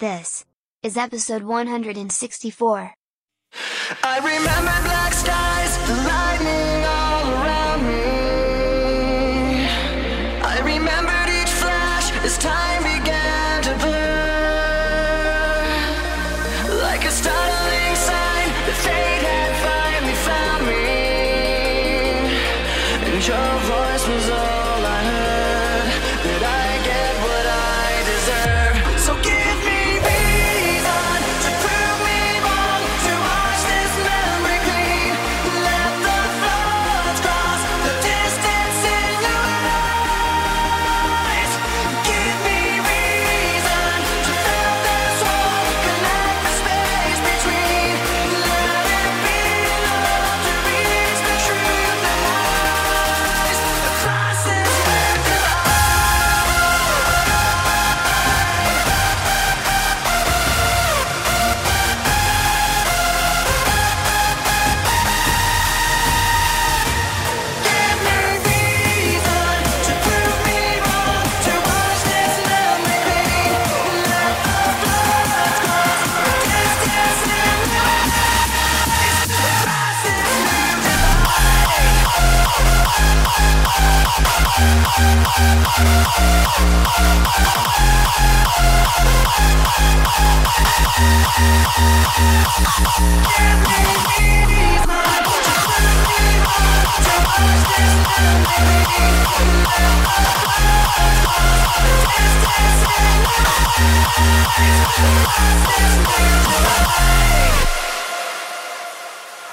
This is episode 164. I remember black skies, the lightning all around me. I remembered each flash as time began to. Like a startling sign fate had finally found me. And your voice was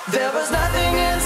There was nothing in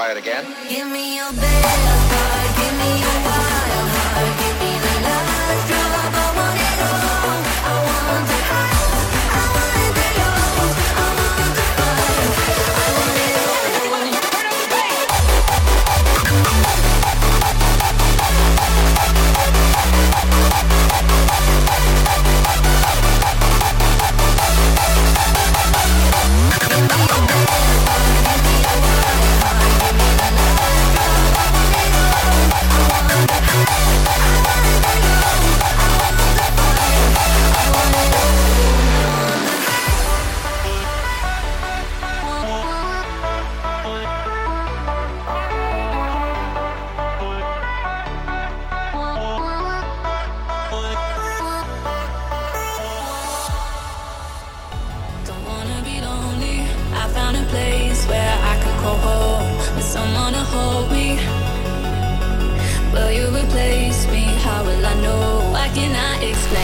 try it again? explain.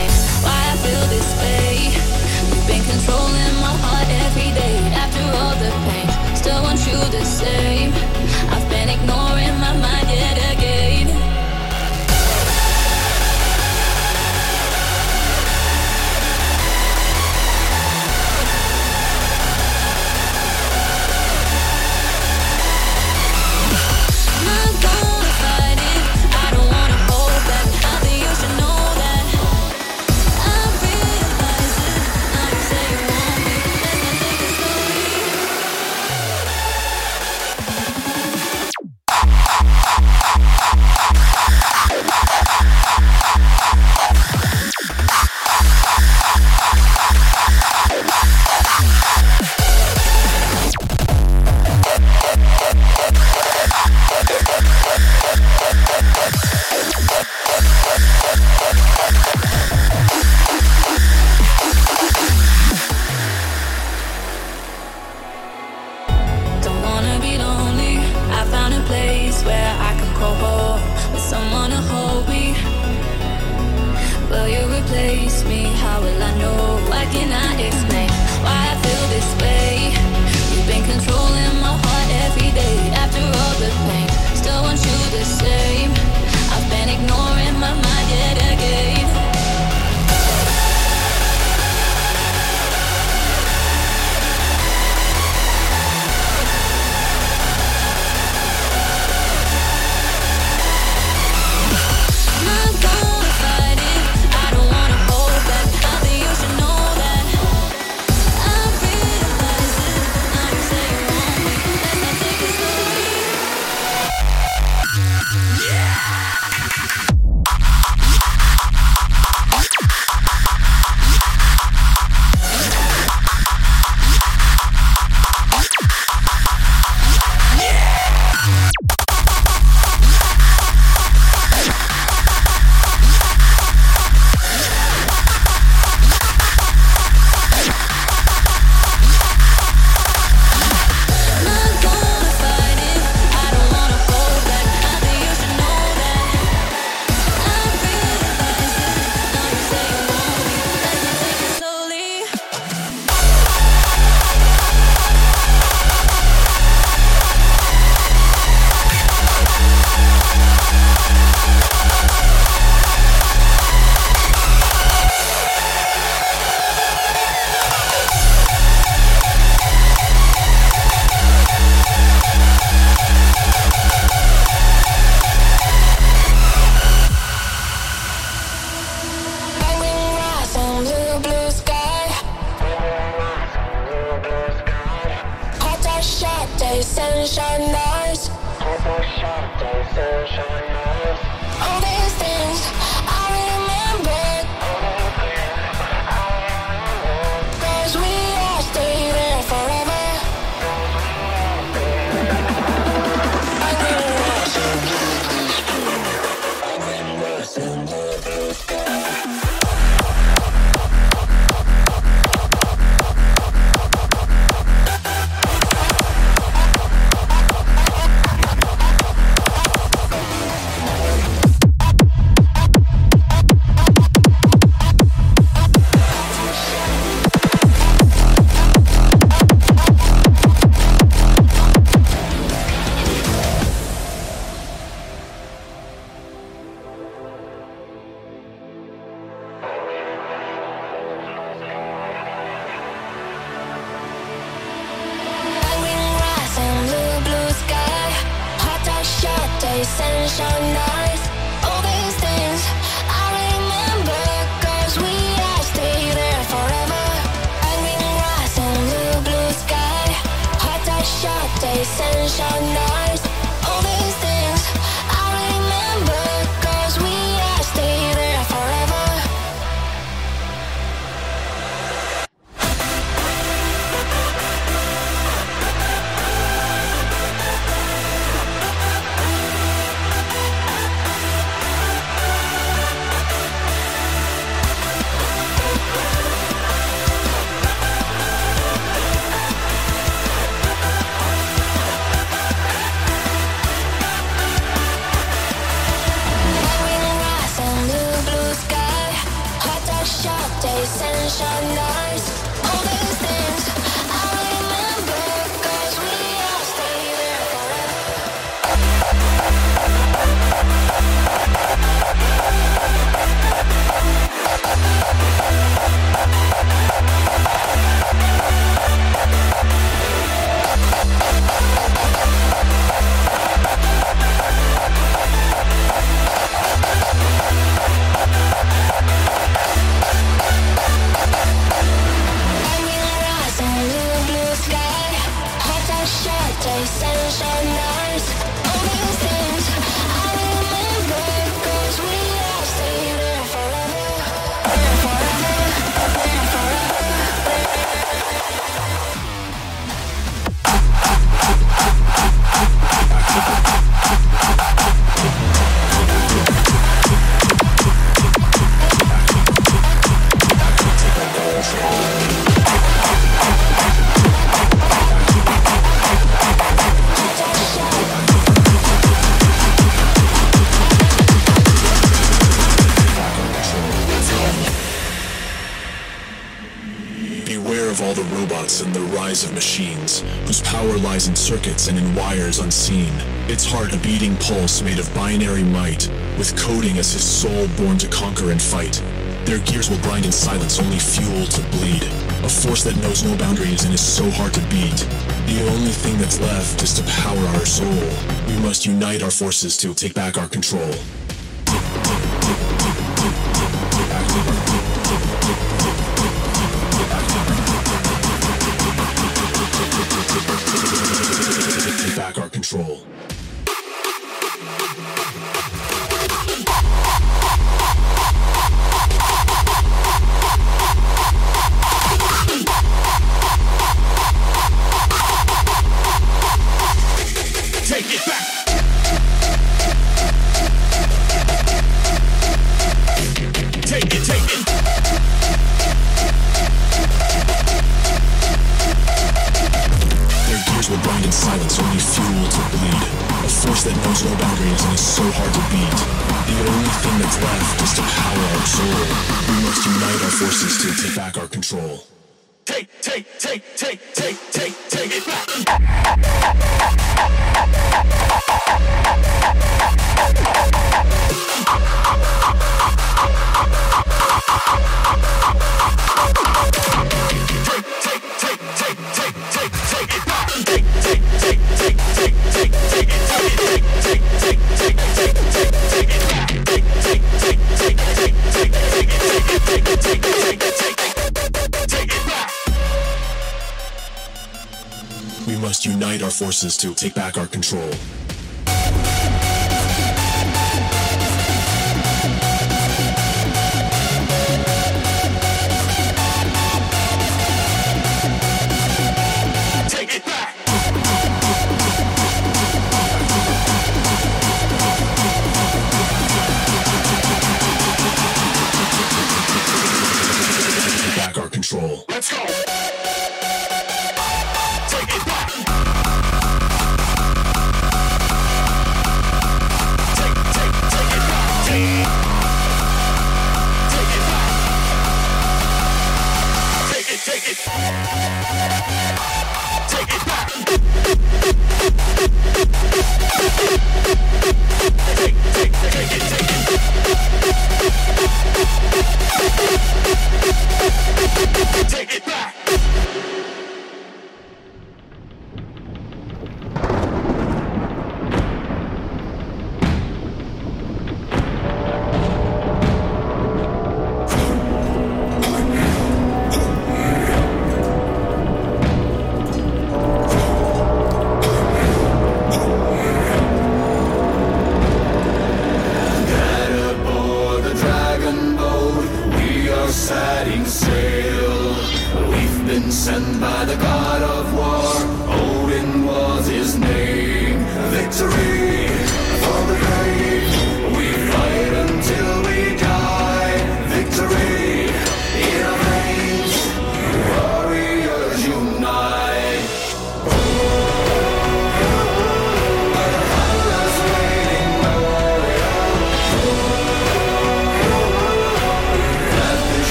controlling my heart every day after all the pain. Still want you to say. Its heart a beating pulse made of binary might, with coding as his soul born to conquer and fight. Their gears will grind in silence, only fuel to bleed. A force that knows no boundaries and is so hard to beat. The only thing that's left is to power our soul. We must unite our forces to take back our control. Take back our control. No boundaries and is so hard to beat. The only thing that's left is to power our soul. We must unite our forces to take back our control. Take, take, take, take, take, take, take it back. We must unite our forces to take back our control.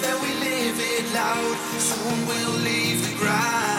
that we live it loud. Soon we'll leave the ground.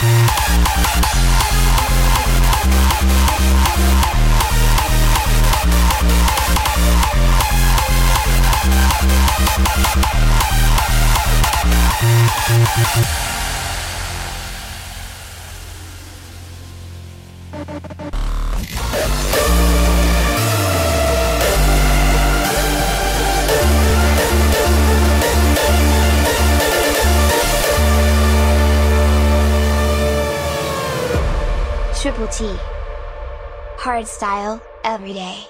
Thank Triple T. Hardstyle, every day.